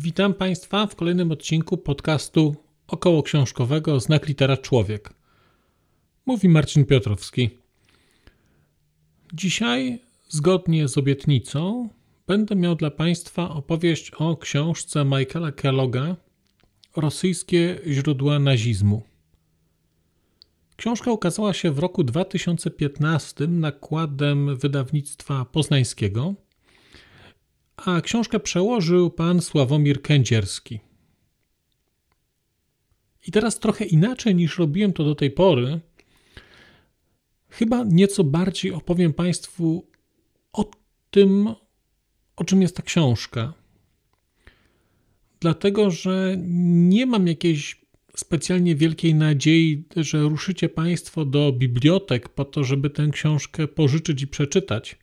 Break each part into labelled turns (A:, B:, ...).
A: Witam Państwa w kolejnym odcinku podcastu około książkowego Znak Litera Człowiek. Mówi Marcin Piotrowski. Dzisiaj, zgodnie z obietnicą, będę miał dla Państwa opowieść o książce Michaela Kelloga Rosyjskie źródła nazizmu. Książka ukazała się w roku 2015 nakładem wydawnictwa poznańskiego, a książkę przełożył pan Sławomir Kędzierski. I teraz trochę inaczej niż robiłem to do tej pory, chyba nieco bardziej opowiem Państwu o tym, o czym jest ta książka. Dlatego, że nie mam jakiejś specjalnie wielkiej nadziei, że ruszycie Państwo do bibliotek po to, żeby tę książkę pożyczyć i przeczytać.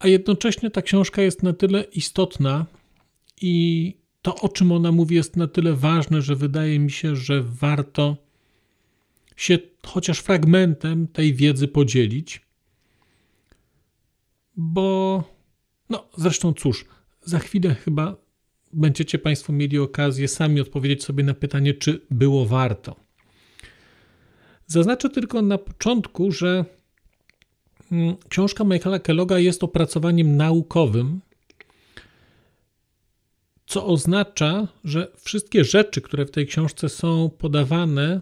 A: A jednocześnie ta książka jest na tyle istotna i to, o czym ona mówi, jest na tyle ważne, że wydaje mi się, że warto się chociaż fragmentem tej wiedzy podzielić. Bo, no zresztą cóż, za chwilę chyba będziecie Państwo mieli okazję sami odpowiedzieć sobie na pytanie, czy było warto. Zaznaczę tylko na początku, że książka Michaela Kelloga jest opracowaniem naukowym, co oznacza, że wszystkie rzeczy, które w tej książce są podawane,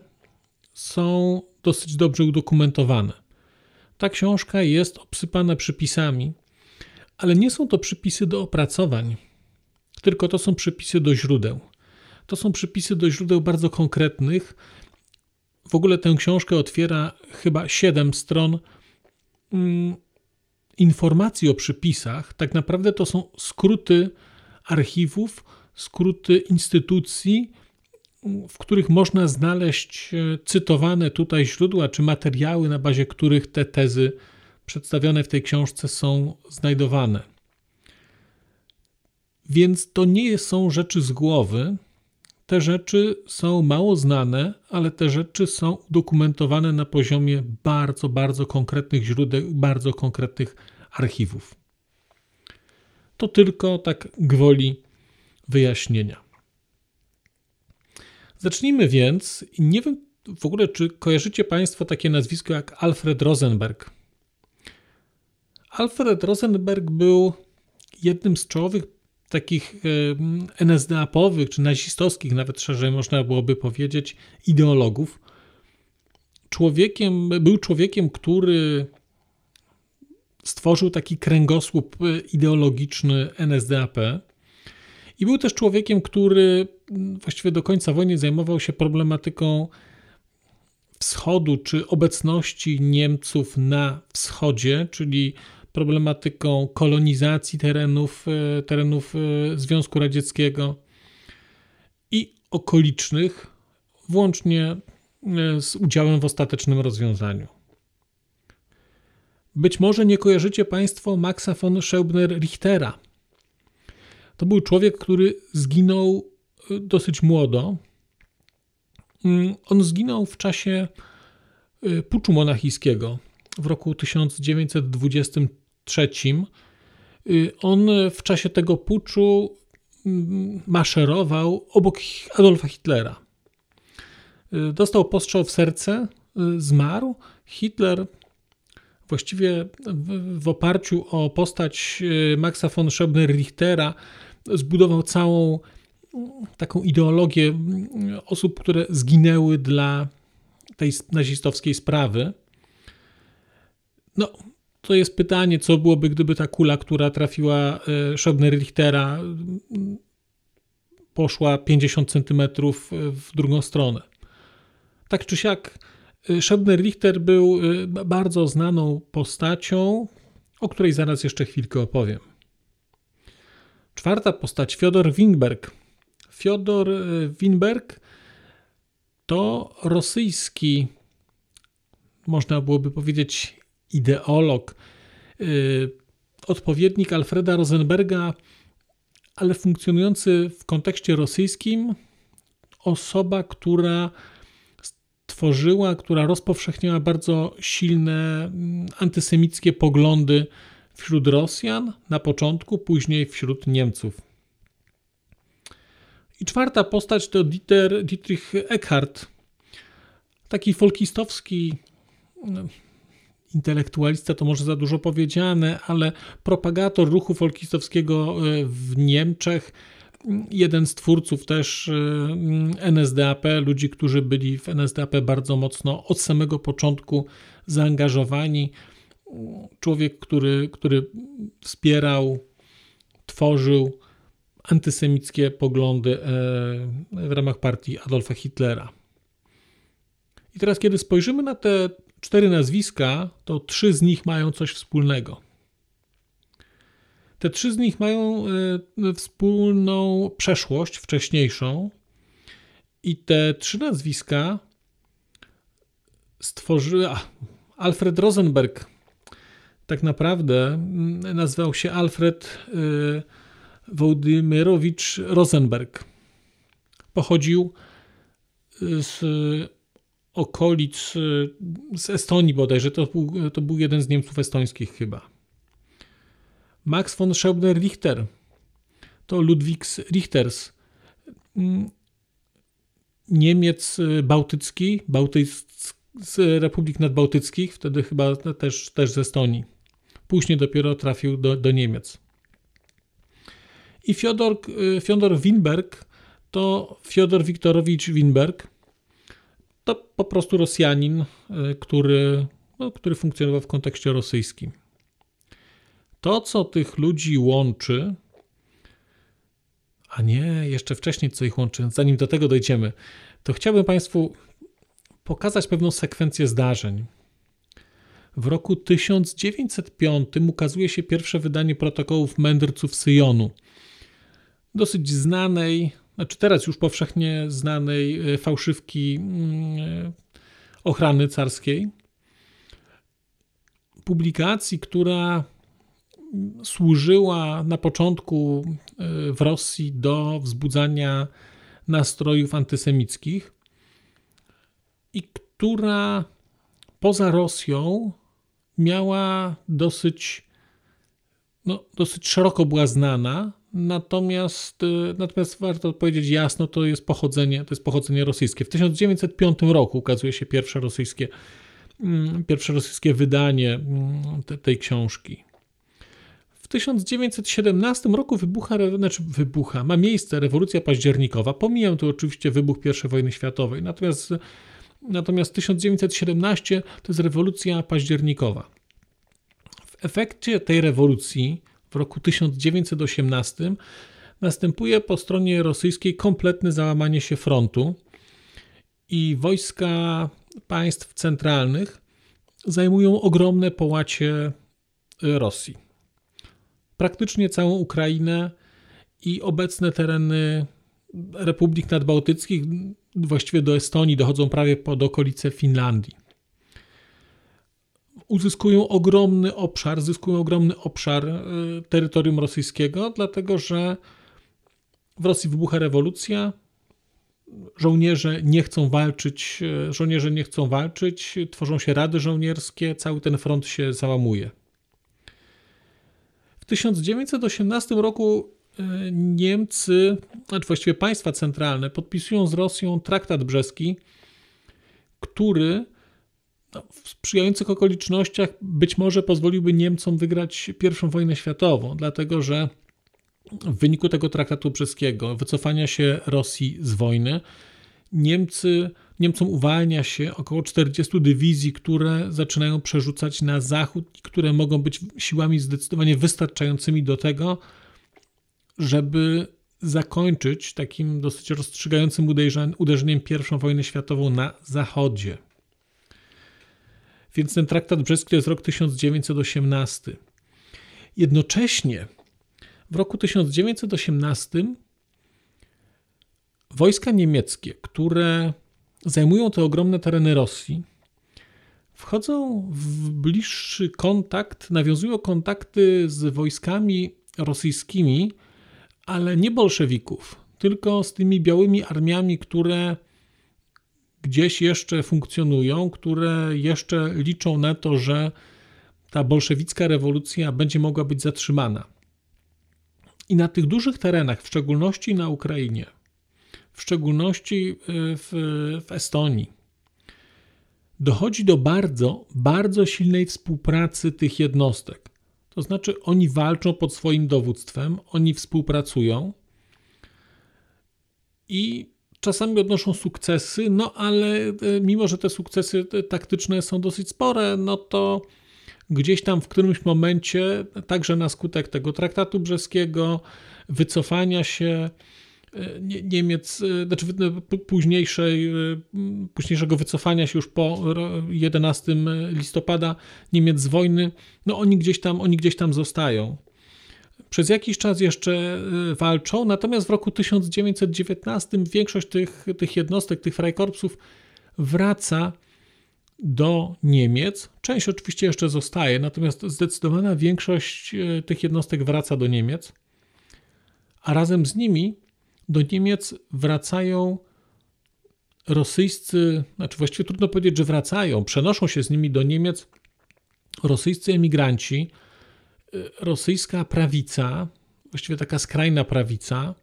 A: są dosyć dobrze udokumentowane. Ta książka jest obsypana przypisami, ale nie są to przypisy do opracowań tylko to są przypisy do źródeł. To są przypisy do źródeł bardzo konkretnych. W ogóle tę książkę otwiera chyba 7 stron mm, informacji o przypisach. Tak naprawdę to są skróty archiwów, skróty instytucji, w których można znaleźć e, cytowane tutaj źródła czy materiały, na bazie których te tezy przedstawione w tej książce są znajdowane. Więc to nie są rzeczy z głowy. Te rzeczy są mało znane, ale te rzeczy są udokumentowane na poziomie bardzo, bardzo konkretnych źródeł, bardzo konkretnych archiwów. To tylko tak gwoli wyjaśnienia. Zacznijmy więc. Nie wiem w ogóle, czy kojarzycie Państwo takie nazwisko jak Alfred Rosenberg. Alfred Rosenberg był jednym z czołowych takich NSDAP-owych czy nazistowskich, nawet szerzej można byłoby powiedzieć, ideologów. Człowiekiem, był człowiekiem, który stworzył taki kręgosłup e, ideologiczny NSDAP. I był też człowiekiem, który właściwie do końca wojny zajmował się problematyką wschodu czy obecności Niemców na wschodzie, czyli problematyką kolonizacji terenów, e, terenów e, Związku Radzieckiego i okolicznych, włącznie e, z udziałem w ostatecznym rozwiązaniu. Być może nie kojarzycie Państwo Maxa von Scheubner-Richtera. To był człowiek, który zginął dosyć młodo. Mm, on zginął w czasie puczu monachijskiego w roku 1923 trzecim, y, on w czasie tego puczu mm, maszerował obok Adolfa Hitlera. Y, dostał postrzał w serce, y, zmarł. Hitler właściwie w, oparciu o postać Maxa von Scheubner-Richtera zbudował całą taką ideologię mm, osób, które zginęły dla tej nazistowskiej sprawy. No, to jest pytanie, co byłoby, gdyby ta kula, która trafiła e, Schobner-Richtera, poszła 50 cm w drugą stronę. Tak czy siak, e, Schobner-Richter był e, bardzo znaną postacią, o której zaraz jeszcze chwilkę opowiem. Czwarta postać, Fiodor Wingberg. Fiodor Winberg to rosyjski, można byłoby powiedzieć, ideolog, odpowiednik Alfreda Rosenberga, ale funkcjonujący w kontekście rosyjskim, osoba, która stworzyła, która rozpowszechniała bardzo silne mm, antysemickie poglądy wśród Rosjan na początku, później wśród Niemców. I czwarta postać to Dieter, Dietrich Eckhart, taki folkistowski no, intelektualista, to może za dużo powiedziane, ale propagator ruchu folkistowskiego e, w Niemczech, jeden z twórców też e, NSDAP, ludzi, którzy byli w NSDAP bardzo mocno od samego początku zaangażowani człowiek, który, który wspierał, tworzył antysemickie poglądy e, w ramach partii Adolfa Hitlera. I teraz, kiedy spojrzymy na te cztery nazwiska, to trzy z nich mają coś wspólnego. Te trzy z nich mają e, wspólną przeszłość wcześniejszą, i te trzy nazwiska stworzyły. Alfred Rosenberg tak naprawdę mm, nazywał się Alfred y, Wołdymirowicz Rosenberg. Pochodził y, z okolic, y, z Estonii bodajże, to był, to był jeden z Niemców estońskich chyba. Max von Scheubner-Richter to Ludwigs Richters, mm, Niemiec bałtycki, Bałtyc, z Republik Nadbałtyckich, wtedy chyba też, też z Estonii później dopiero trafił do, do Niemiec. I Fiodor, y, Fiodor Winberg to Fiodor Wiktorowicz Winberg. To po prostu Rosjanin, y, który, no, który funkcjonował w kontekście rosyjskim. To, co tych ludzi łączy, a nie, jeszcze wcześniej co ich łączy, zanim do tego dojdziemy, to chciałbym Państwu pokazać pewną sekwencję zdarzeń. W roku 1905 ukazuje się pierwsze wydanie protokołów mędrców Syjonu. Dosyć znanej, znaczy teraz już powszechnie znanej e, fałszywki mm, ochrany carskiej. Publikacji, która służyła na początku e, w Rosji do wzbudzania nastrojów antysemickich i która poza Rosją miała dosyć, no, dosyć szeroko była znana, natomiast, y, natomiast warto powiedzieć jasno, to jest pochodzenie, to jest pochodzenie rosyjskie. W 1905 roku ukazuje się pierwsze rosyjskie, mm, pierwsze rosyjskie wydanie mm, te, tej książki. W 1917 roku wybucha, znaczy wybucha, ma miejsce rewolucja październikowa. Pomijam tu oczywiście wybuch I wojny światowej, natomiast Natomiast 1917 to jest rewolucja październikowa. W efekcie tej rewolucji w roku 1918 następuje po stronie rosyjskiej kompletne załamanie się frontu i wojska państw centralnych zajmują ogromne połacie Rosji. Praktycznie całą Ukrainę i obecne tereny republik nadbałtyckich, właściwie do Estonii, dochodzą prawie pod okolice Finlandii. Uzyskują ogromny obszar, zyskują ogromny obszar e, terytorium rosyjskiego, dlatego że w Rosji wybucha rewolucja, żołnierze nie chcą walczyć, e, żołnierze nie chcą walczyć, tworzą się rady żołnierskie, cały ten front się załamuje. W 1918 roku Niemcy, znaczy właściwie państwa centralne, podpisują z Rosją traktat brzeski, który no, w sprzyjających okolicznościach być może pozwoliłby Niemcom wygrać I wojnę światową, dlatego że w wyniku tego traktatu brzeskiego, wycofania się Rosji z wojny, Niemcy, Niemcom uwalnia się około 40 dywizji, które zaczynają przerzucać na zachód i które mogą być siłami zdecydowanie wystarczającymi do tego, żeby zakończyć takim dosyć rozstrzygającym uderzeniem I wojnę światową na Zachodzie. Więc ten traktat brzeski to jest rok 1918. Jednocześnie w roku 1918 wojska niemieckie, które zajmują te ogromne tereny Rosji, wchodzą w bliższy kontakt, nawiązują kontakty z wojskami rosyjskimi, ale nie bolszewików, tylko z tymi białymi armiami, które gdzieś jeszcze funkcjonują, które jeszcze liczą na to, że ta bolszewicka rewolucja będzie mogła być zatrzymana. I na tych dużych terenach, w szczególności na Ukrainie, w szczególności w, w Estonii, dochodzi do bardzo, bardzo silnej współpracy tych jednostek. To znaczy, oni walczą pod swoim dowództwem, oni współpracują i czasami odnoszą sukcesy, no ale e, mimo, że te sukcesy taktyczne są dosyć spore, no to gdzieś tam w którymś momencie, także na skutek tego traktatu brzeskiego, wycofania się e, Niemiec, e, znaczy późniejszej, późniejszego wycofania się już po 11 listopada Niemiec z wojny, no oni gdzieś tam, oni gdzieś tam zostają. Przez jakiś czas jeszcze y, walczą, natomiast w roku 1919 większość tych, tych jednostek, tych Freikorpsów wraca do Niemiec. Część oczywiście jeszcze zostaje, natomiast zdecydowana większość y, tych jednostek wraca do Niemiec, a razem z nimi do Niemiec wracają rosyjscy, znaczy właściwie trudno powiedzieć, że wracają, przenoszą się z nimi do Niemiec rosyjscy emigranci, rosyjska prawica, właściwie taka skrajna prawica,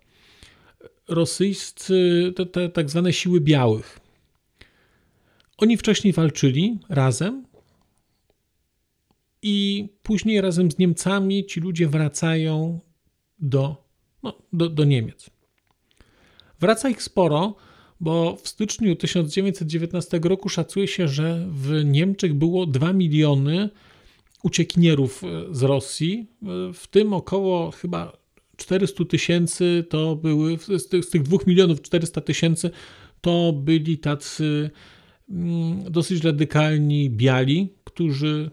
A: rosyjscy, te, te tak zwane siły białych. Oni wcześniej walczyli razem i później razem z Niemcami ci ludzie wracają do, no, do, do Niemiec. Wraca ich sporo, bo w styczniu 1919 roku szacuje się, że w Niemczech było 2 miliony uciekinierów e, z Rosji, e, w tym około chyba 400 tysięcy to były, z tych, z tych 2 milionów 400 tysięcy to byli tacy mm, dosyć radykalni biali, którzy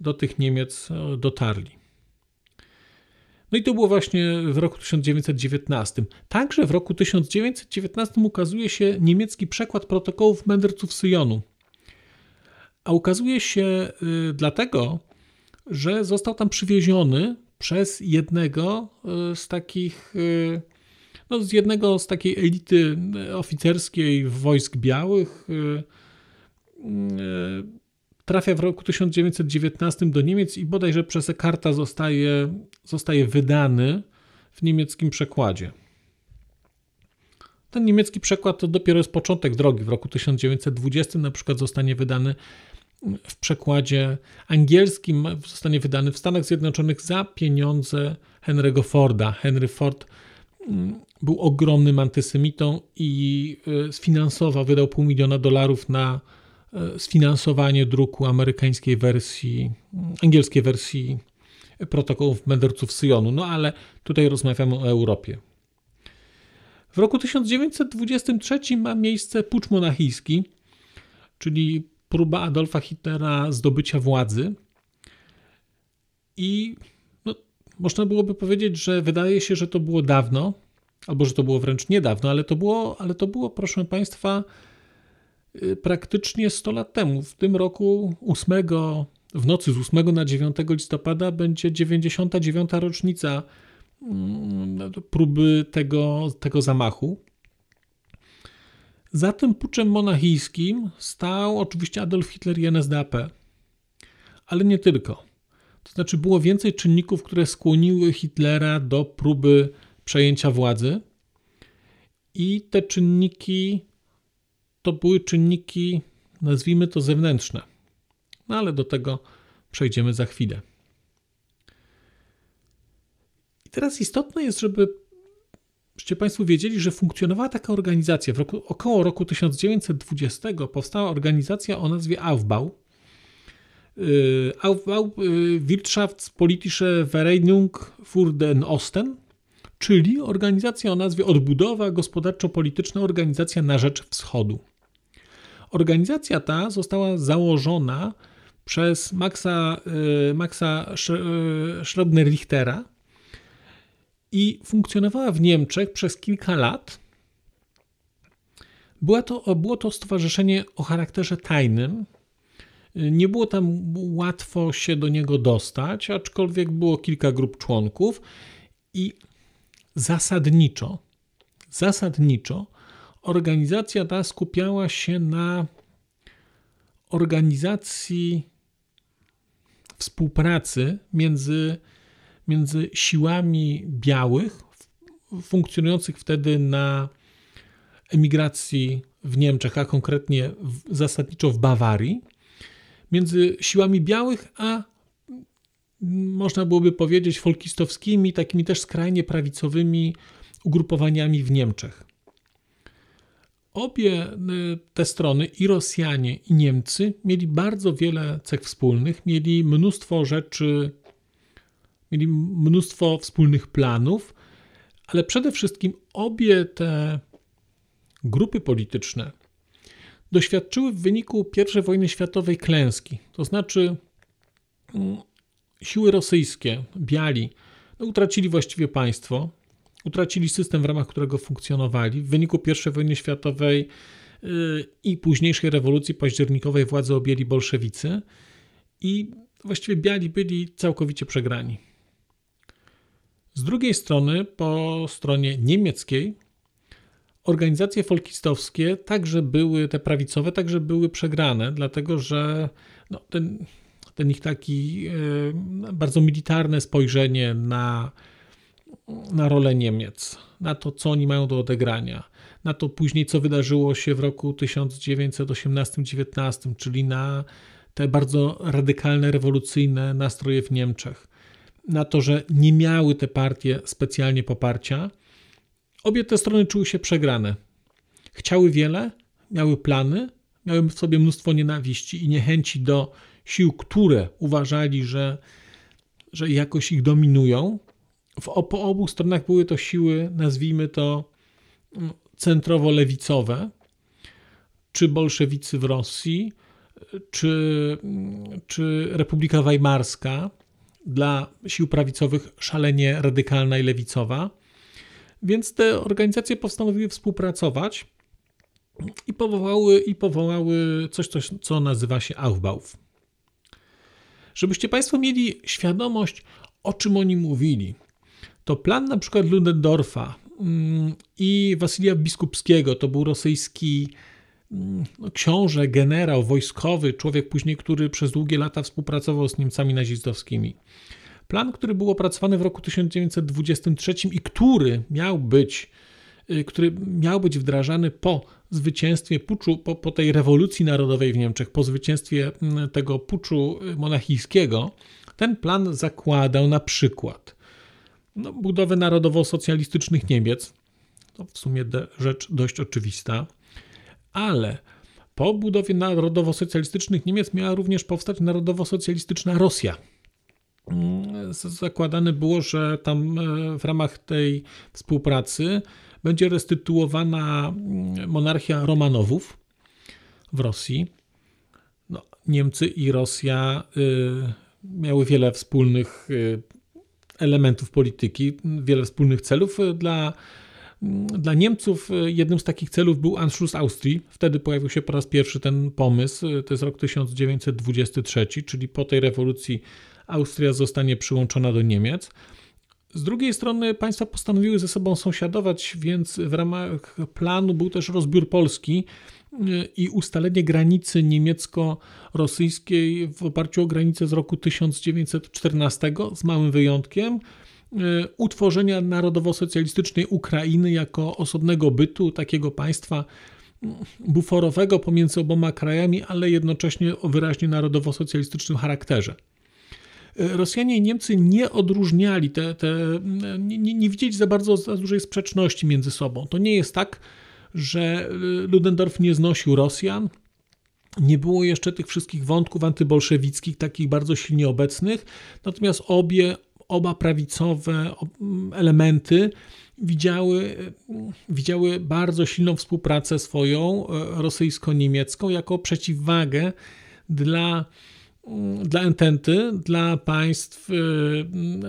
A: do tych Niemiec e, dotarli. No i to było właśnie w roku 1919. Także w roku 1919 ukazuje się niemiecki przekład protokołów mędrców Syjonu. A ukazuje się y, dlatego, że został tam przywieziony przez jednego e, z takich, e, no z jednego z takiej elity oficerskiej wojsk białych. E, trafia w roku 1919 do Niemiec i bodajże przez karta zostaje, zostaje wydany w niemieckim przekładzie. Ten niemiecki przekład to dopiero jest początek drogi. W roku 1920 na przykład zostanie wydany w przekładzie angielskim zostanie wydany w Stanach Zjednoczonych za pieniądze Henry'ego Forda. Henry Ford mm, był ogromnym antysemitą i e, sfinansował, wydał pół miliona dolarów na e, sfinansowanie druku amerykańskiej wersji, angielskiej wersji protokołów mędrców Syjonu. No ale tutaj rozmawiamy o Europie. W roku 1923 ma miejsce pucz monachijski, czyli próba Adolfa Hitlera zdobycia władzy. I no, można byłoby powiedzieć, że wydaje się, że to było dawno, albo że to było wręcz niedawno, ale to było, ale to było proszę Państwa, y, praktycznie 100 lat temu. W tym roku 8, w nocy z 8 na 9 listopada będzie 99. rocznica mm, próby tego, tego zamachu. Za tym puczem monachijskim stał oczywiście Adolf Hitler i NSDAP. Ale nie tylko. To znaczy było więcej czynników, które skłoniły Hitlera do próby przejęcia władzy. I te czynniki to były czynniki, nazwijmy to zewnętrzne. No ale do tego przejdziemy za chwilę. I teraz istotne jest, żeby żebyście Państwo wiedzieli, że funkcjonowała taka organizacja. W roku, około roku 1920 powstała organizacja o nazwie Aufbau. Y, Aufbau y, Wirtschaftspolitische Vereinigung für den Osten, czyli organizacja o nazwie Odbudowa Gospodarczo-Polityczna Organizacja na Rzecz Wschodu. Organizacja ta została założona przez Maxa, y, Maxa Schroebner-Richtera, i funkcjonowała w Niemczech przez kilka lat. Było to, było to stowarzyszenie o charakterze tajnym. Nie było tam łatwo się do niego dostać, aczkolwiek było kilka grup członków i zasadniczo, zasadniczo organizacja ta skupiała się na organizacji współpracy między, między siłami białych funkcjonujących wtedy na emigracji w Niemczech, a konkretnie w, zasadniczo w Bawarii, między siłami białych a można byłoby powiedzieć folkistowskimi, takimi też skrajnie prawicowymi ugrupowaniami w Niemczech. Obie y, te strony, i Rosjanie, i Niemcy, mieli bardzo wiele cech wspólnych, mieli mnóstwo rzeczy, mieli mnóstwo wspólnych planów, ale przede wszystkim obie te grupy polityczne doświadczyły w wyniku I wojny światowej klęski. To znaczy, mm, siły rosyjskie, biali, no, utracili właściwie państwo, utracili system, w ramach którego funkcjonowali. W wyniku I wojny światowej yy, i późniejszej rewolucji październikowej władzę objęli bolszewicy i właściwie biali byli całkowicie przegrani. Z drugiej strony, po stronie niemieckiej, organizacje folkistowskie także były, te prawicowe, także były przegrane, dlatego że no, ten, ten ich taki yy, bardzo militarne spojrzenie na na rolę Niemiec, na to, co oni mają do odegrania, na to później, co wydarzyło się w roku 1918-19, czyli na te bardzo radykalne, rewolucyjne nastroje w Niemczech, na to, że nie miały te partie specjalnie poparcia. Obie te strony czuły się przegrane. Chciały wiele, miały plany, miały w sobie mnóstwo nienawiści i niechęci do sił, które uważali, że, że jakoś ich dominują, w, po obu stronach były to siły, nazwijmy to mm, centrowo-lewicowe, czy bolszewicy w Rosji, czy, czy Republika Weimarska, dla sił prawicowych szalenie radykalna i lewicowa. Więc te organizacje postanowiły współpracować i powołały, i powołały coś, coś, co nazywa się Aufbauf. Żebyście Państwo mieli świadomość, o czym oni mówili to plan na przykład Ludendorfa mm, i Wasilija Biskupskiego, to był rosyjski no, książę, generał wojskowy, człowiek później, który przez długie lata współpracował z Niemcami nazistowskimi. Plan, który był opracowany w roku 1923 i który miał być, y, który miał być wdrażany po zwycięstwie puczu, po, po tej rewolucji narodowej w Niemczech, po zwycięstwie mm, tego puczu y, monachijskiego, ten plan zakładał na przykład no, budowę narodowo-socjalistycznych Niemiec. To w sumie rzecz dość oczywista, ale po budowie narodowo-socjalistycznych Niemiec miała również powstać narodowo-socjalistyczna Rosja. Zakładane było, że tam e, w ramach tej współpracy będzie restytuowana mm, monarchia Romanowów w Rosji. No, Niemcy i Rosja y, miały wiele wspólnych y, elementów polityki, wiele wspólnych celów. Dla, dla Niemców jednym z takich celów był Anschluss Austrii. Wtedy pojawił się po raz pierwszy ten pomysł. To jest rok 1923, czyli po tej rewolucji Austria zostanie przyłączona do Niemiec. Z drugiej strony państwa postanowiły ze sobą sąsiadować, więc w ramach planu był też rozbiór Polski i ustalenie granicy niemiecko-rosyjskiej w oparciu o granicę z roku 1914, z małym wyjątkiem, utworzenia narodowo-socjalistycznej Ukrainy jako osobnego bytu, takiego państwa buforowego pomiędzy oboma krajami, ale jednocześnie o wyraźnie narodowo-socjalistycznym charakterze. E, Rosjanie i Niemcy nie odróżniali, te, te, mm, nie, nie widzieli za bardzo za dużej sprzeczności między sobą. To nie jest tak, że y, Ludendorff nie znosił Rosjan. Nie było jeszcze tych wszystkich wątków antybolszewickich, takich bardzo silnie obecnych, natomiast obie, oba prawicowe mm, elementy widziały, widziały bardzo silną współpracę swoją y, rosyjsko-niemiecką jako przeciwwagę dla, mm, dla ententy, dla państw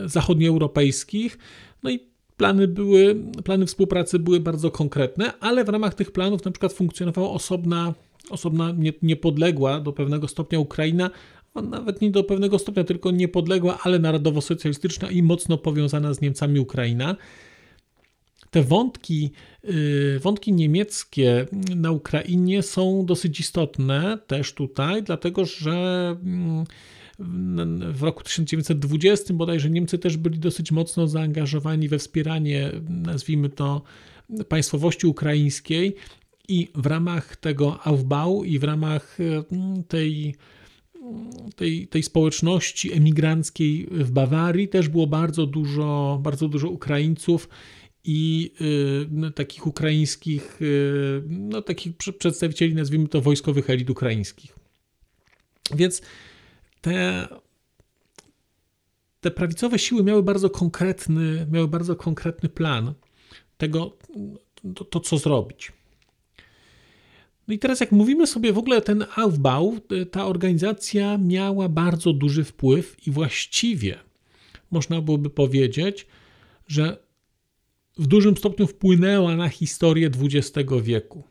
A: zachodnioeuropejskich. No i plany, były, plany współpracy były bardzo konkretne, ale w ramach tych planów na przykład funkcjonowała osobna, osobna niepodległa do pewnego stopnia Ukraina, nawet nie do pewnego stopnia, tylko niepodległa, ale narodowo-socjalistyczna i mocno powiązana z Niemcami Ukraina. Te wątki, y, wątki niemieckie na Ukrainie są dosyć istotne też tutaj, dlatego że mm, w roku 1920 bodajże Niemcy też byli dosyć mocno zaangażowani we wspieranie, nazwijmy to, państwowości ukraińskiej i w ramach tego Aufbau i w ramach mm, tej, tej, tej społeczności emigranckiej w Bawarii też było bardzo dużo, bardzo dużo Ukraińców i y, takich ukraińskich, y, no takich przedstawicieli, nazwijmy to, wojskowych elit ukraińskich. Więc te, te prawicowe siły miały bardzo konkretny, miały bardzo konkretny plan tego, to, to co zrobić. No i teraz, jak mówimy sobie w ogóle ten Aufbau, ta organizacja miała bardzo duży wpływ i właściwie można byłoby powiedzieć, że w dużym stopniu wpłynęła na historię XX wieku.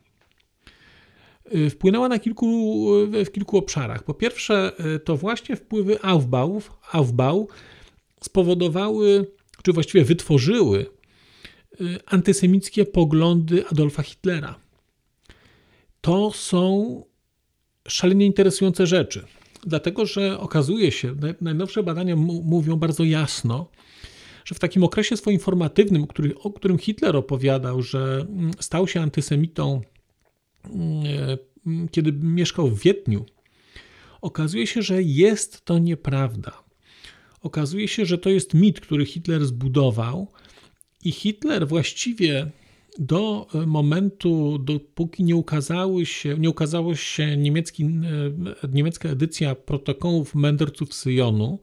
A: Y, wpłynęła na kilku, y, w kilku obszarach. Po pierwsze, y, to właśnie wpływy Aufbau, Aufbau spowodowały, czy właściwie wytworzyły antysemickie poglądy Adolfa Hitlera. To są szalenie interesujące rzeczy, dlatego że okazuje się, najnowsze badania mówią bardzo jasno, że w takim okresie swoim formatywnym, który, o którym Hitler opowiadał, że mm, stał się antysemitą E, kiedy mieszkał w Wiedniu, okazuje się, że jest to nieprawda. Okazuje się, że to jest mit, który Hitler zbudował, i Hitler właściwie do momentu, dopóki nie, ukazały się, nie ukazała się niemiecki, e, niemiecka edycja protokołów mędrców Syjonu,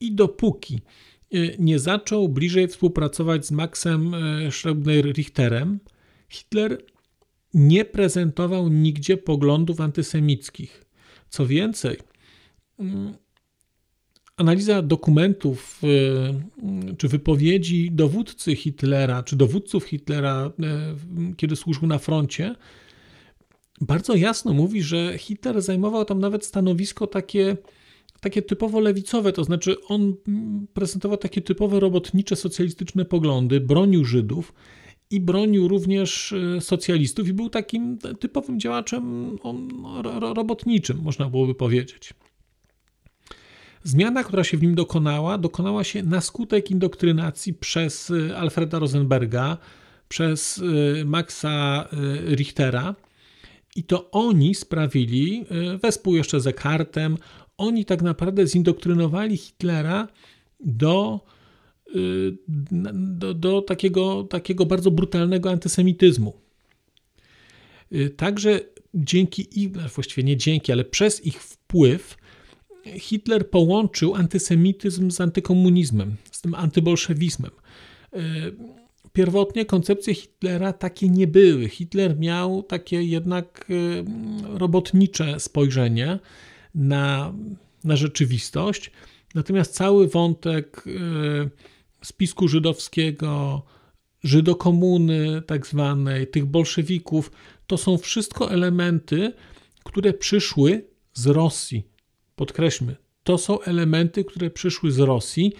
A: i dopóki e, nie zaczął bliżej współpracować z Maxem Schreibner-Richterem, Hitler nie prezentował nigdzie poglądów antysemickich. Co więcej, mm, analiza dokumentów y, czy wypowiedzi dowódcy Hitlera, czy dowódców Hitlera, y, kiedy służył na froncie, bardzo jasno mówi, że Hitler zajmował tam nawet stanowisko takie, takie typowo lewicowe, to znaczy on prezentował takie typowe robotnicze, socjalistyczne poglądy, bronił Żydów, i bronił również e, socjalistów i był takim typowym działaczem robotniczym, można byłoby powiedzieć. Zmiana, która się w nim dokonała, dokonała się na skutek indoktrynacji przez e, Alfreda Rosenberga, przez e, Maxa Richtera. I to oni sprawili, wespół jeszcze ze Kartem, oni tak naprawdę zindoktrynowali Hitlera do Y, do, do takiego, takiego bardzo brutalnego antysemityzmu. Y, także dzięki ich, właściwie nie dzięki, ale przez ich wpływ Hitler połączył antysemityzm z antykomunizmem, z tym antybolszewizmem. Y, pierwotnie koncepcje Hitlera takie nie były. Hitler miał takie jednak robotnicze spojrzenie na, na rzeczywistość, natomiast cały wątek spisku żydowskiego, żydokomuny tak zwanej, tych bolszewików, to są wszystko elementy, które przyszły z Rosji. Podkreślmy, to są elementy, które przyszły z Rosji,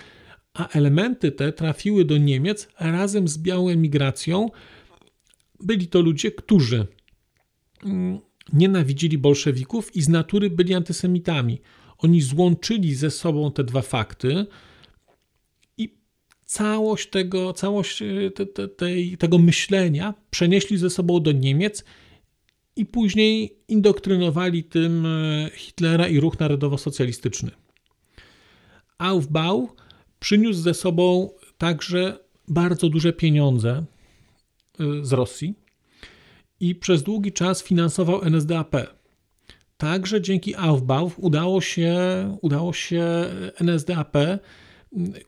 A: a elementy te trafiły do Niemiec razem z białą emigracją. Byli to ludzie, którzy mm, nienawidzili bolszewików i z natury byli antysemitami. Oni złączyli ze sobą te dwa fakty, całość tego, całość e, te, te, tej, tego myślenia przenieśli ze sobą do Niemiec i później indoktrynowali tym e, Hitlera i ruch narodowo-socjalistyczny. Aufbau przyniósł ze sobą także bardzo duże pieniądze e, z Rosji i przez długi czas finansował NSDAP. Także dzięki Aufbau udało się, udało się NSDAP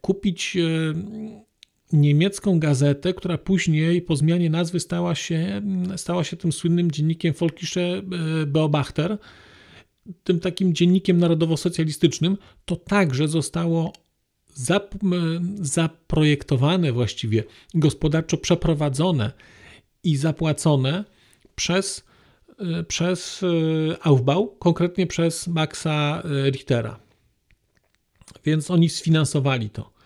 A: kupić e, niemiecką gazetę, która później po zmianie nazwy stała się, stała się tym słynnym dziennikiem Volkische e, Beobachter, tym takim dziennikiem narodowo-socjalistycznym, to także zostało zaprojektowane właściwie, gospodarczo przeprowadzone i zapłacone przez, przez Aufbau, konkretnie przez Maxa Richtera. Więc oni sfinansowali to.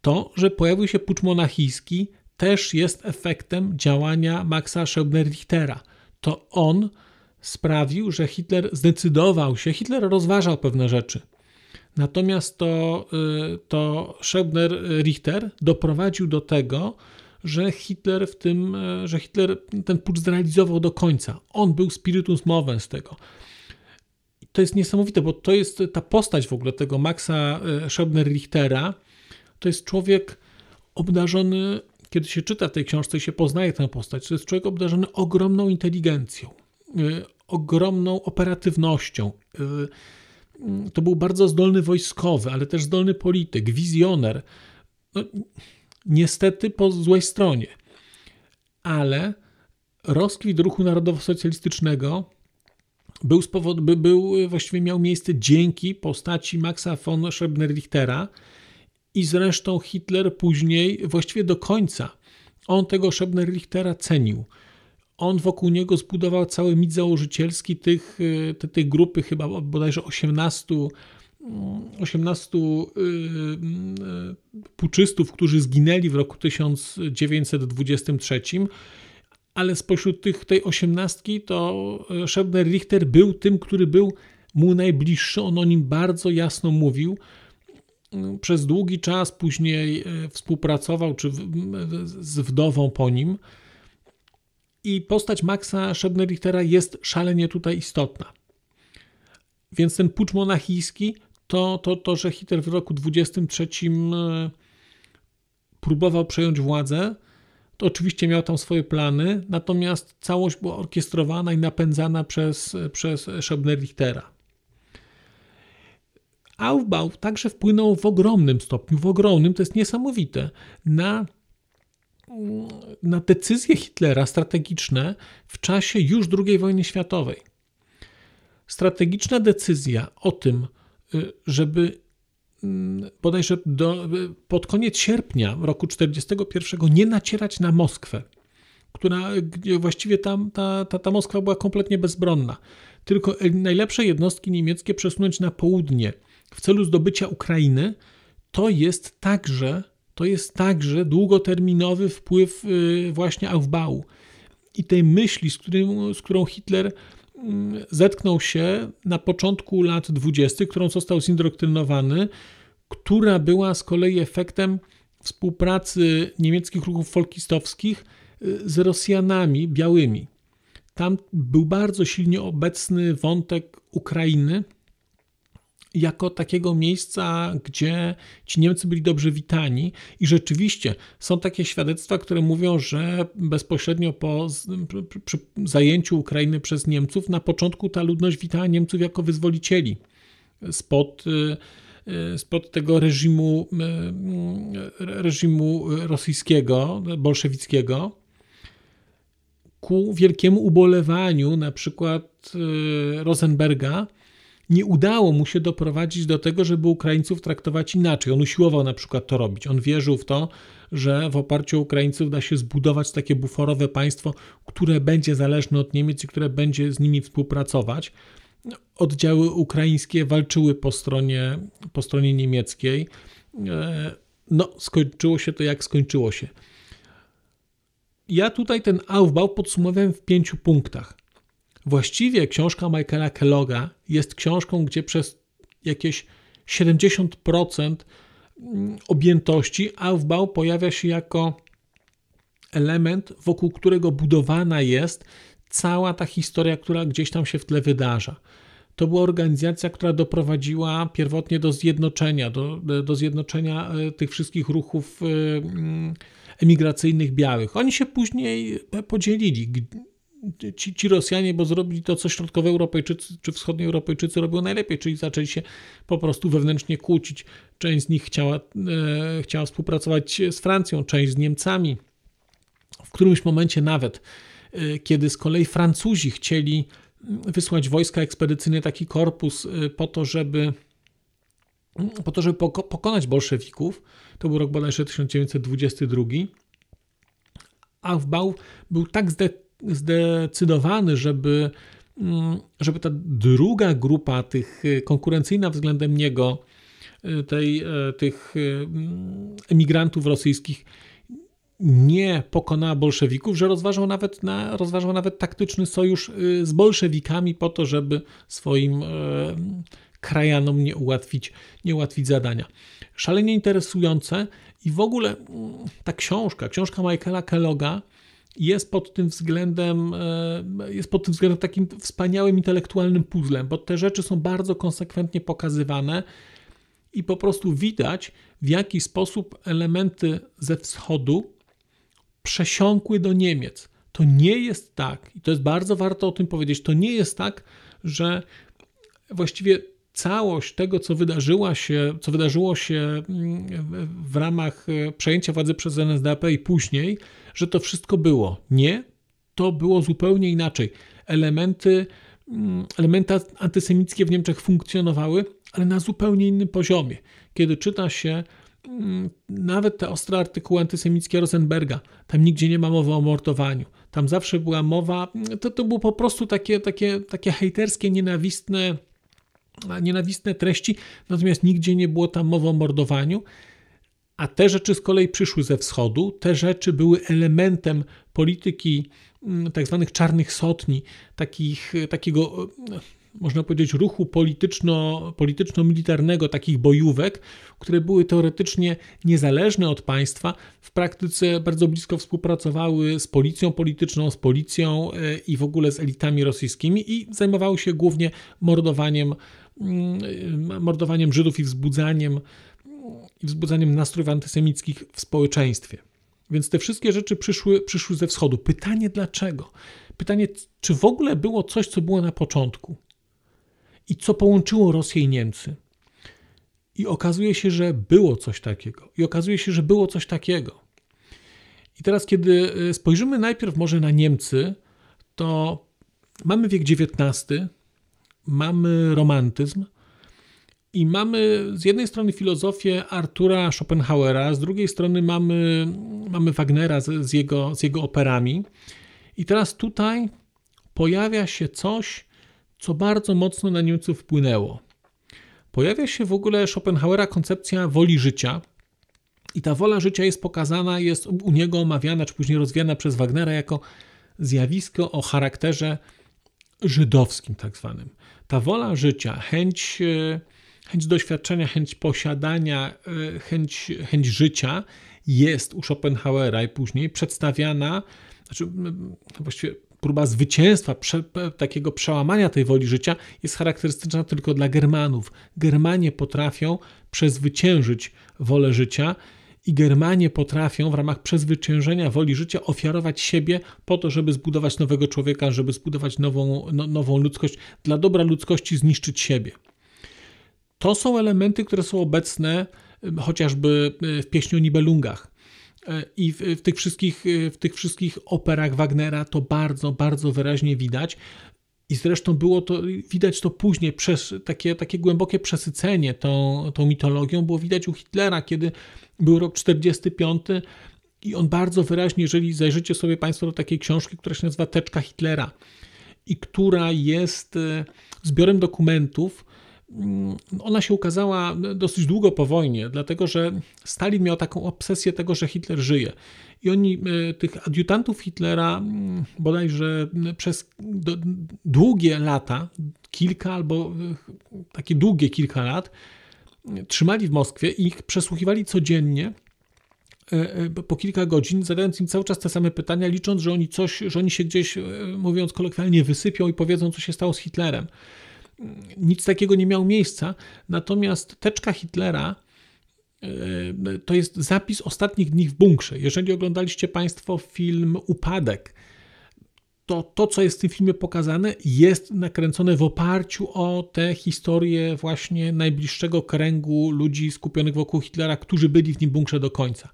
A: To, że pojawił się pucz monachijski, też jest efektem działania Maxa Schöbner-Richtera. To on sprawił, że Hitler zdecydował się, Hitler rozważał pewne rzeczy. Natomiast to, y, to Schöbner-Richter doprowadził do tego, że Hitler w tym, y, że Hitler ten pucz zrealizował do końca. On był spiritus movens tego. to jest niesamowite, bo to jest ta postać w ogóle tego Maxa y, Schöbner-Richtera. To jest człowiek obdarzony kiedy się czyta w tej książce i się poznaje tę postać, to jest człowiek obdarzony ogromną inteligencją, y, ogromną operatywnością. Y, to był bardzo zdolny wojskowy, ale też zdolny polityk, wizjoner. No, niestety po złej stronie. Ale rozkwit ruchu narodowo-socjalistycznego był, by, był, właściwie miał miejsce dzięki postaci Maxa von Schrebner-Richtera, i zresztą Hitler później, właściwie do końca, on tego Schebner-Richtera cenił. On wokół niego zbudował cały mit założycielski tych, y, te, tej grupy, chyba bodajże 18, 18 mm, y, y, puczystów, którzy zginęli w roku 1923, ale spośród tych, tej osiemnastki to Schebner-Richter był tym, który był mu najbliższy. On o nim bardzo jasno mówił przez długi czas później e, współpracował czy z wdową po nim. I postać Maxa Schebnerichtera jest szalenie tutaj istotna. Więc ten pucz monachijski to, to, to, że Hitler w roku 23 e, próbował przejąć władzę, to oczywiście miał tam swoje plany, natomiast całość była orkiestrowana i napędzana przez, przez Schebnerichtera. Aufbau także wpłynął w ogromnym stopniu, w ogromnym, to jest niesamowite, na, na decyzje Hitlera strategiczne w czasie już II wojny światowej. Strategiczna decyzja o tym, y, żeby mm, bodajże do, pod koniec sierpnia roku 1941 nie nacierać na Moskwę, która właściwie tam ta, ta, ta Moskwa była kompletnie bezbronna, tylko najlepsze jednostki niemieckie przesunąć na południe – w celu zdobycia Ukrainy, to jest także, to jest także długoterminowy wpływ y, właśnie Aufbau. I tej myśli, z, którym, z którą Hitler mm, zetknął się na początku lat 20., którą został zindoktrynowany, która była z kolei efektem współpracy niemieckich ruchów folkistowskich y, z Rosjanami białymi. Tam był bardzo silnie obecny wątek Ukrainy, jako takiego miejsca, gdzie ci Niemcy byli dobrze witani. I rzeczywiście są takie świadectwa, które mówią, że bezpośrednio po zajęciu Ukrainy przez Niemców, na początku ta ludność witała Niemców jako wyzwolicieli spod, y, y, spod tego reżimu, y, reżimu rosyjskiego, bolszewickiego. Ku wielkiemu ubolewaniu na przykład Rosenberga, nie udało mu się doprowadzić do tego, żeby Ukraińców traktować inaczej. On usiłował na przykład to robić. On wierzył w to, że w oparciu o Ukraińców da się zbudować takie buforowe państwo, które będzie zależne od Niemiec i które będzie z nimi współpracować. Oddziały ukraińskie walczyły po stronie, po stronie niemieckiej. E, no, skończyło się to jak skończyło się. Ja tutaj ten Aufbau podsumowałem w pięciu punktach. Właściwie książka Michaela Kelloga jest książką, gdzie przez jakieś 70% mm, objętości Aufbau pojawia się jako element, wokół którego budowana jest cała ta historia, która gdzieś tam się w tle wydarza. To była organizacja, która doprowadziła pierwotnie do zjednoczenia, do, do zjednoczenia e, tych wszystkich ruchów e, mm, emigracyjnych białych. Oni się później podzielili ci, ci Rosjanie, bo zrobili to, co środkowoeuropejczycy czy wschodnioeuropejczycy robią najlepiej, czyli zaczęli się po prostu wewnętrznie kłócić. Część z nich chciała, e, chciała współpracować z Francją, część z Niemcami. W którymś momencie nawet, e, kiedy z kolei Francuzi chcieli wysłać wojska ekspedycyjne, taki korpus e, po to, żeby po to, żeby pokonać bolszewików. To był rok bodajże 1922. A Bał był tak zdecydowany, żeby, mm, żeby ta druga grupa, tych y, konkurencyjna względem niego, y, tej, e, tych y, emigrantów rosyjskich, nie pokonała bolszewików, że rozważał nawet, na, rozważał nawet taktyczny sojusz z bolszewikami po to, żeby swoim krajanom nie ułatwić, nie ułatwić zadania. Szalenie interesujące i w ogóle mm, ta książka, książka Michaela Kelloga jest pod tym względem, e, jest pod tym względem takim wspaniałym intelektualnym puzzlem, bo te rzeczy są bardzo konsekwentnie pokazywane i po prostu widać, w jaki sposób elementy ze wschodu przesiąkły do Niemiec. To nie jest tak, i to jest bardzo warto o tym powiedzieć, to nie jest tak, że właściwie całość tego, co, wydarzyła się, co wydarzyło się mm, w ramach e, przejęcia władzy przez NSDAP i później, że to wszystko było. Nie, to było zupełnie inaczej. Elementy, mm, elementy antysemickie w Niemczech funkcjonowały, ale na zupełnie innym poziomie. Kiedy czyta się mm, nawet te ostre artykuły antysemickie Rosenberga, tam nigdzie nie ma mowy o mordowaniu. Tam zawsze była mowa, to, to było po prostu takie, takie, takie hejterskie, nienawistne nienawistne treści, natomiast nigdzie nie było tam mowy o mordowaniu. A te rzeczy z kolei przyszły ze wschodu, te rzeczy były elementem polityki mm, tak zwanych czarnych sotni, takich, takiego można powiedzieć, ruchu polityczno, polityczno-militarnego, takich bojówek, które były teoretycznie niezależne od państwa, w praktyce bardzo blisko współpracowały z policją polityczną, z policją e, i w ogóle z elitami rosyjskimi i zajmowały się głównie mordowaniem mordowaniem Żydów i wzbudzaniem, i wzbudzaniem nastrojów antysemickich w społeczeństwie. Więc te wszystkie rzeczy przyszły, przyszły ze wschodu. Pytanie dlaczego? Pytanie, czy w ogóle było coś, co było na początku i co połączyło Rosję i Niemcy. I okazuje się, że było coś takiego. I okazuje się, że było coś takiego. I teraz, kiedy y, spojrzymy najpierw może na Niemcy, to mamy wiek XIX, mamy romantyzm i mamy z jednej strony filozofię Artura Schopenhauera, z drugiej strony mamy, mamy Wagnera z, z, jego, z jego operami. I teraz tutaj pojawia się coś, co bardzo mocno na Niemców wpłynęło. Pojawia się w ogóle Schopenhauera koncepcja woli życia. I ta wola życia jest pokazana, jest u niego omawiana, czy później rozwijana przez Wagnera jako zjawisko o charakterze żydowskim, tak zwanym ta wola życia, chęć, e, chęć doświadczenia, chęć posiadania, e, chęć, chęć życia jest u Schopenhauera i później przedstawiana, znaczy właściwie próba zwycięstwa, prze, takiego przełamania tej woli życia jest charakterystyczna tylko dla Germanów. Germanie potrafią przezwyciężyć wolę życia i Germanie potrafią w ramach przezwyciężenia woli życia ofiarować siebie po to, żeby zbudować nowego człowieka, żeby zbudować nową, no, nową ludzkość, dla dobra ludzkości zniszczyć siebie. To są elementy, które są obecne chociażby w pieśni o Nibelungach. E, I w, w, tych wszystkich, w tych wszystkich operach Wagnera to bardzo, bardzo wyraźnie widać. I zresztą było to, widać to później, przez takie, takie głębokie przesycenie tą, tą mitologią było widać u Hitlera, kiedy był rok 45 i on bardzo wyraźnie, jeżeli zajrzycie sobie Państwo do takiej książki, która się nazywa Teczka Hitlera i która jest e, zbiorem dokumentów, ona się ukazała dosyć długo po wojnie, dlatego że Stalin miał taką obsesję tego, że Hitler żyje. I oni, e, tych adiutantów Hitlera, mm, bodajże przez długie lata, kilka albo e, takie długie kilka lat, trzymali w Moskwie i ich przesłuchiwali codziennie e, po kilka godzin, zadając im cały czas te same pytania, licząc, że oni coś, że oni się gdzieś, mówiąc kolokwialnie, wysypią i powiedzą, co się stało z Hitlerem. Nic takiego nie miało miejsca, natomiast teczka Hitlera E, to jest zapis ostatnich dni w bunkrze. Jeżeli oglądaliście Państwo film Upadek, to to, co jest w tym filmie pokazane, jest nakręcone w oparciu o tę historię właśnie najbliższego kręgu ludzi skupionych wokół Hitlera, którzy byli w nim bunkrze do końca.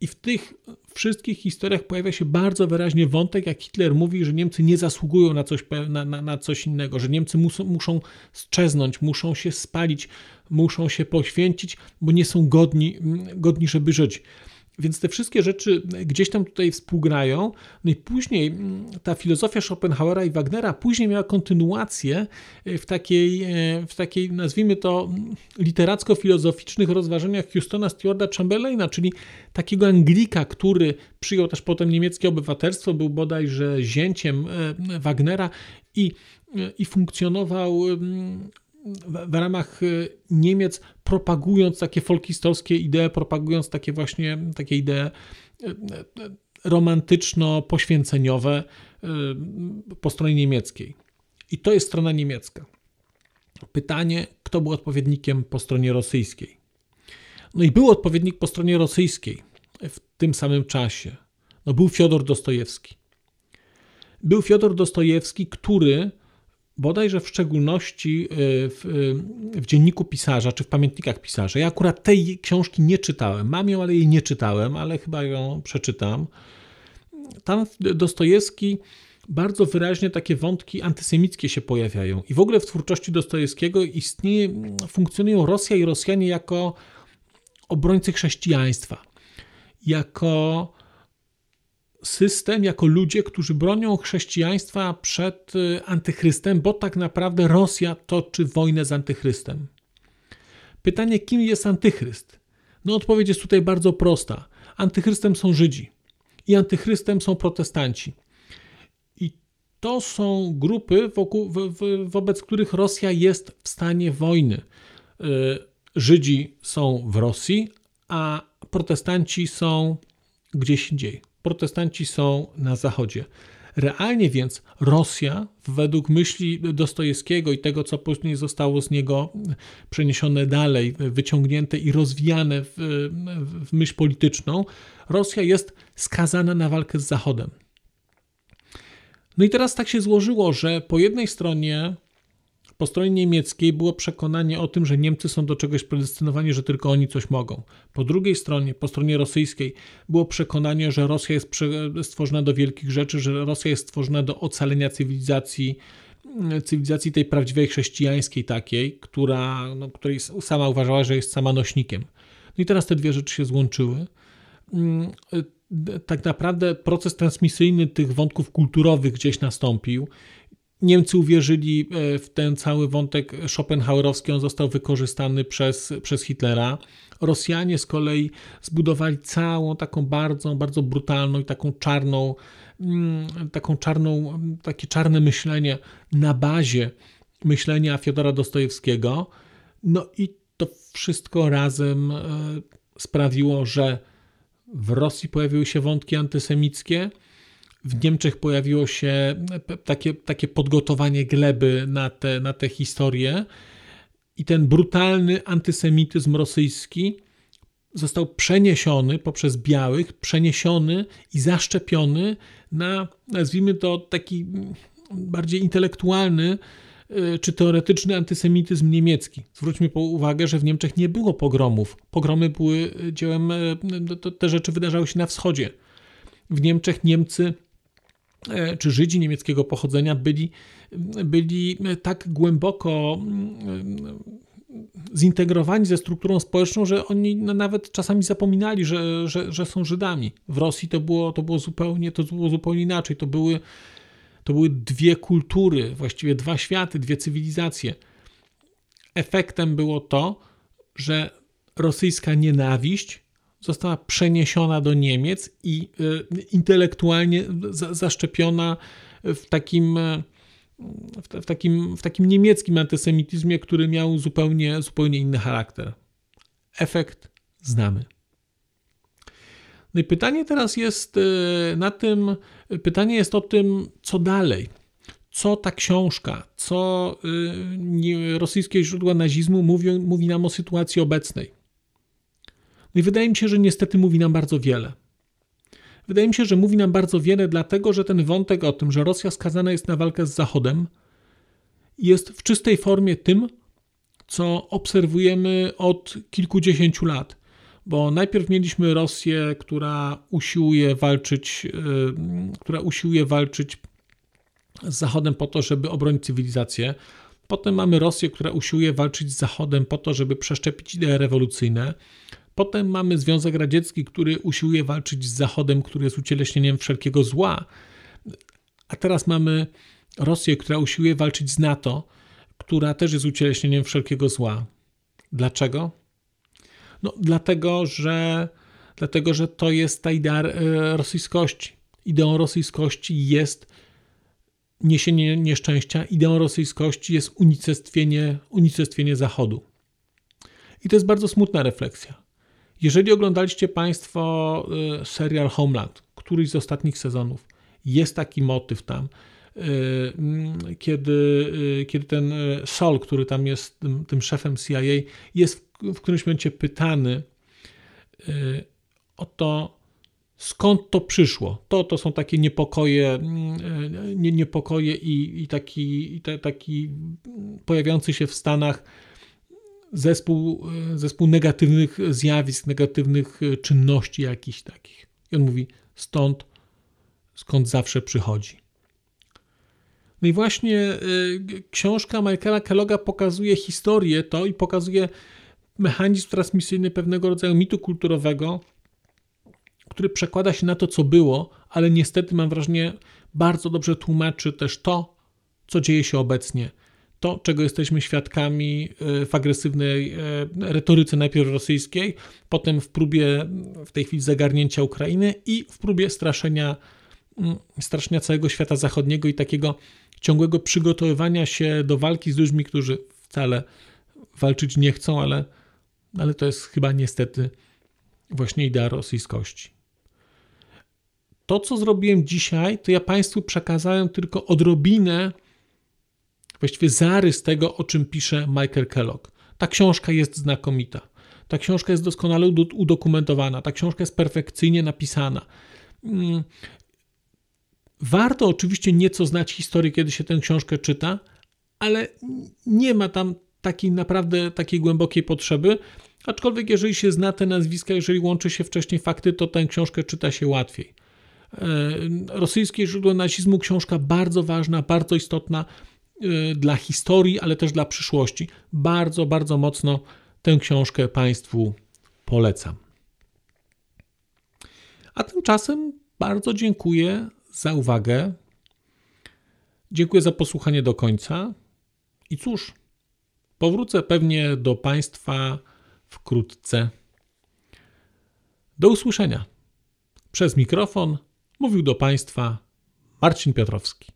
A: I w tych wszystkich historiach pojawia się bardzo wyraźnie wątek, jak Hitler mówi, że Niemcy nie zasługują na coś, na, na, na coś innego, że Niemcy muszą, muszą strzeznąć, muszą się spalić, muszą się poświęcić, bo nie są godni, godni żeby żyć. Więc te wszystkie rzeczy gdzieś tam tutaj współgrają. No i później mm, ta filozofia Schopenhauera i Wagnera później miała kontynuację e, w takiej, e, w takiej nazwijmy to mm, literacko-filozoficznych rozważaniach Houstona Stewarda Chamberlaina, czyli takiego Anglika, który przyjął też potem niemieckie obywatelstwo, był bodajże zięciem e, Wagnera i, i funkcjonował mm, w, ramach y, Niemiec, propagując takie folkistowskie idee, propagując takie właśnie takie idee y, y, romantyczno-poświęceniowe po stronie niemieckiej. I to jest strona niemiecka. Pytanie, kto był odpowiednikiem po stronie rosyjskiej? No i był odpowiednik po stronie rosyjskiej w tym samym czasie. No był Fiodor Dostojewski. Był Fiodor Dostojewski, który bodajże w szczególności y, w, y, w, dzienniku pisarza czy w pamiętnikach pisarza. Ja akurat tej książki nie czytałem. Mam ją, ale jej nie czytałem, ale chyba ją przeczytam. Tam Dostojewski bardzo wyraźnie takie wątki antysemickie się pojawiają. I w ogóle w twórczości Dostojewskiego istnieje, funkcjonują Rosja i Rosjanie jako obrońcy chrześcijaństwa, jako system jako ludzie, którzy bronią chrześcijaństwa przed y, antychrystem, bo tak naprawdę Rosja toczy wojnę z antychrystem. Pytanie, kim jest antychryst? No odpowiedź jest tutaj bardzo prosta. Antychrystem są Żydzi i antychrystem są protestanci. I to są grupy, wokół, wo, wo, wobec których Rosja jest w stanie wojny. Y, Żydzi są w Rosji, a protestanci są gdzieś indziej protestanci są na zachodzie. Realnie więc Rosja, według myśli Dostojewskiego i tego, co później zostało z niego przeniesione dalej, wyciągnięte i rozwijane w, w myśl polityczną, Rosja jest skazana na walkę z Zachodem. No i teraz tak się złożyło, że po jednej stronie po stronie niemieckiej było przekonanie o tym, że Niemcy są do czegoś predestynowani, że tylko oni coś mogą. Po drugiej stronie, po stronie rosyjskiej, było przekonanie, że Rosja jest stworzona do wielkich rzeczy, że Rosja jest stworzona do ocalenia cywilizacji, cywilizacji tej prawdziwej chrześcijańskiej takiej, która, no, której sama uważała, że jest sama nośnikiem. No i teraz te dwie rzeczy się złączyły. Mm, tak naprawdę proces transmisyjny tych wątków kulturowych gdzieś nastąpił Niemcy uwierzyli e, w ten cały wątek schopenhauerowski, on został wykorzystany przez, przez Hitlera. Rosjanie z kolei zbudowali całą taką bardzo, bardzo brutalną i taką czarną, mm, taką czarną, takie czarne myślenie na bazie myślenia Fiodora Dostojewskiego. No i to wszystko razem e, sprawiło, że w Rosji pojawiły się wątki antysemickie, w Niemczech pojawiło się takie, takie podgotowanie gleby na te, na te historie i ten brutalny antysemityzm rosyjski został przeniesiony poprzez białych, przeniesiony i zaszczepiony na, nazwijmy to, taki bardziej intelektualny y, czy teoretyczny antysemityzm niemiecki. Zwróćmy uwagę, że w Niemczech nie było pogromów. Pogromy były dziełem, y, te rzeczy wydarzały się na wschodzie. W Niemczech Niemcy czy Żydzi niemieckiego pochodzenia byli, byli tak głęboko mm, zintegrowani ze strukturą społeczną, że oni nawet czasami zapominali, że, że, że są Żydami. W Rosji to było, to było, zupełnie, to było zupełnie inaczej. To były, to były dwie kultury, właściwie dwa światy, dwie cywilizacje. Efektem było to, że rosyjska nienawiść została przeniesiona do Niemiec i e, intelektualnie zaszczepiona w takim, e, w takim, w takim niemieckim antysemityzmie, który miał zupełnie, zupełnie inny charakter. Efekt znamy. No i pytanie teraz jest e, na tym, pytanie jest o tym, co dalej. Co ta książka, co rosyjskie źródła nazizmu mówią, mówi nam o sytuacji obecnej. No i wydaje mi się, że niestety mówi nam bardzo wiele. Wydaje mi się, że mówi nam bardzo wiele, dlatego że ten wątek o tym, że Rosja skazana jest na walkę z Zachodem, jest w czystej formie tym, co obserwujemy od kilkudziesięciu lat. Bo najpierw mieliśmy Rosję, która usiłuje walczyć, która usiłuje walczyć z Zachodem po to, żeby obronić cywilizację. Potem mamy Rosję, która usiłuje walczyć z Zachodem po to, żeby przeszczepić idee rewolucyjne. Potem mamy Związek Radziecki, który usiłuje walczyć z Zachodem, który jest ucieleśnieniem wszelkiego zła. A teraz mamy Rosję, która usiłuje walczyć z NATO, która też jest ucieleśnieniem wszelkiego zła. Dlaczego? No, dlatego, że, dlatego, że to jest ta idea e, rosyjskości. Ideą rosyjskości jest niesienie nieszczęścia, ideą rosyjskości jest unicestwienie, unicestwienie Zachodu. I to jest bardzo smutna refleksja. Jeżeli oglądaliście Państwo y, serial Homeland, któryś z ostatnich sezonów, jest taki motyw tam, y, mm, kiedy, y, kiedy ten Sol, który tam jest tym, tym szefem CIA, jest w, w którymś momencie pytany o to, skąd to przyszło. To, to są takie niepokoje, mm, nie, niepokoje i, i taki, i te, taki pojawiający się w Stanach zespół, zespół negatywnych zjawisk, negatywnych czynności jakichś takich. I on mówi, stąd, skąd zawsze przychodzi. No i właśnie y, książka Michaela Kelloga pokazuje historię to i pokazuje mechanizm transmisyjny pewnego rodzaju mitu kulturowego, który przekłada się na to, co było, ale niestety mam wrażenie, bardzo dobrze tłumaczy też to, co dzieje się obecnie to, czego jesteśmy świadkami e, w agresywnej e, retoryce najpierw rosyjskiej, potem w próbie w tej chwili zagarnięcia Ukrainy i w próbie straszenia, mm, straszenia całego świata zachodniego i takiego ciągłego przygotowywania się do walki z ludźmi, którzy wcale walczyć nie chcą, ale, ale to jest chyba niestety właśnie idea rosyjskości. To, co zrobiłem dzisiaj, to ja Państwu przekazałem tylko odrobinę właściwie zarys tego, o czym pisze Michael Kellogg. Ta książka jest znakomita. Ta książka jest doskonale udokumentowana. Ta książka jest perfekcyjnie napisana. Mm. Warto oczywiście nieco znać historię, kiedy się tę książkę czyta, ale nie ma tam takiej naprawdę takiej głębokiej potrzeby. Aczkolwiek, jeżeli się zna te nazwiska, jeżeli łączy się wcześniej fakty, to tę książkę czyta się łatwiej. E, rosyjskie źródło nazizmu, książka bardzo ważna, bardzo istotna. Y, dla historii, ale też dla przyszłości. Bardzo, bardzo mocno tę książkę Państwu polecam. A tymczasem bardzo dziękuję za uwagę. Dziękuję za posłuchanie do końca. I cóż, powrócę pewnie do Państwa wkrótce. Do usłyszenia. Przez mikrofon mówił do Państwa Marcin Piotrowski.